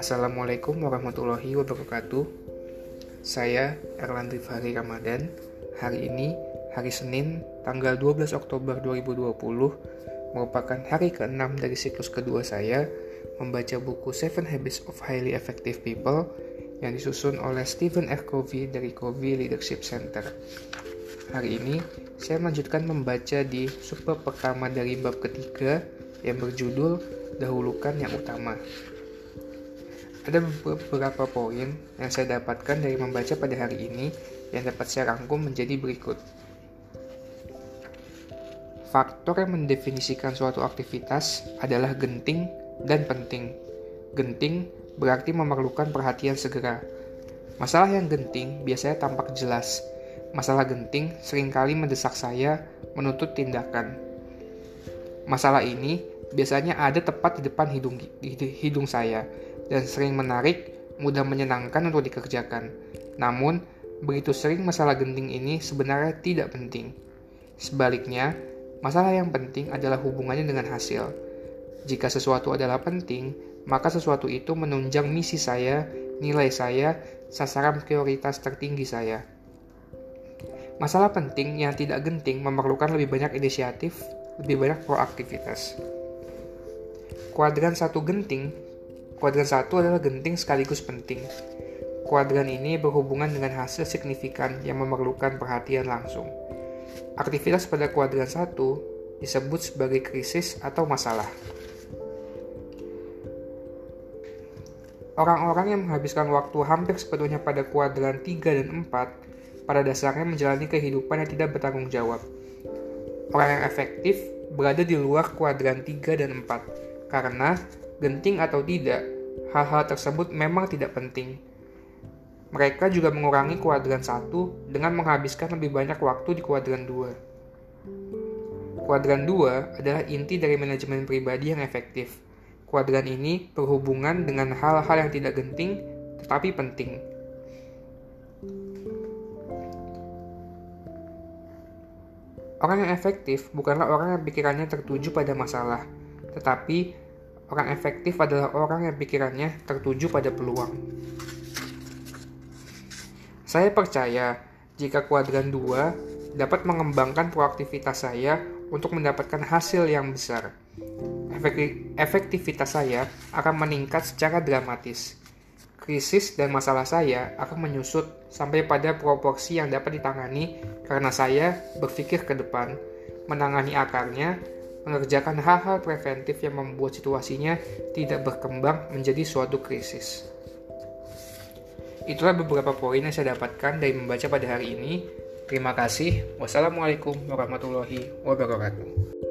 Assalamualaikum warahmatullahi wabarakatuh. Saya Erlandri Fahri Ramadan. Hari ini, hari Senin, tanggal 12 Oktober 2020, merupakan hari ke-6 dari siklus kedua saya membaca buku Seven Habits of Highly Effective People yang disusun oleh Stephen R. Covey dari Covey Leadership Center. Hari ini, saya melanjutkan membaca di subbab pertama dari bab ketiga yang berjudul Dahulukan yang Utama. Ada beberapa poin yang saya dapatkan dari membaca pada hari ini yang dapat saya rangkum menjadi berikut. Faktor yang mendefinisikan suatu aktivitas adalah genting dan penting. Genting berarti memerlukan perhatian segera. Masalah yang genting biasanya tampak jelas. Masalah genting sering kali mendesak saya menuntut tindakan. Masalah ini biasanya ada tepat di depan hidung, hidung saya, dan sering menarik, mudah menyenangkan untuk dikerjakan. Namun, begitu sering masalah genting ini sebenarnya tidak penting. Sebaliknya, masalah yang penting adalah hubungannya dengan hasil. Jika sesuatu adalah penting, maka sesuatu itu menunjang misi saya, nilai saya, sasaran prioritas tertinggi saya. Masalah penting yang tidak genting memerlukan lebih banyak inisiatif, lebih banyak proaktivitas. Kuadran satu genting Kuadran satu adalah genting sekaligus penting. Kuadran ini berhubungan dengan hasil signifikan yang memerlukan perhatian langsung. Aktivitas pada kuadran satu disebut sebagai krisis atau masalah. Orang-orang yang menghabiskan waktu hampir sepenuhnya pada kuadran 3 dan 4 pada dasarnya menjalani kehidupan yang tidak bertanggung jawab. Orang yang efektif berada di luar kuadran 3 dan 4 karena genting atau tidak, hal-hal tersebut memang tidak penting. Mereka juga mengurangi kuadran 1 dengan menghabiskan lebih banyak waktu di kuadran 2. Kuadran 2 adalah inti dari manajemen pribadi yang efektif. Kuadran ini berhubungan dengan hal-hal yang tidak genting tetapi penting. Orang yang efektif bukanlah orang yang pikirannya tertuju pada masalah, tetapi Orang efektif adalah orang yang pikirannya tertuju pada peluang. Saya percaya jika kuadran 2 dapat mengembangkan proaktivitas saya untuk mendapatkan hasil yang besar. Efektivitas saya akan meningkat secara dramatis. Krisis dan masalah saya akan menyusut sampai pada proporsi yang dapat ditangani karena saya berpikir ke depan, menangani akarnya, mengerjakan hal-hal preventif yang membuat situasinya tidak berkembang menjadi suatu krisis. Itulah beberapa poin yang saya dapatkan dari membaca pada hari ini. Terima kasih. Wassalamualaikum warahmatullahi wabarakatuh.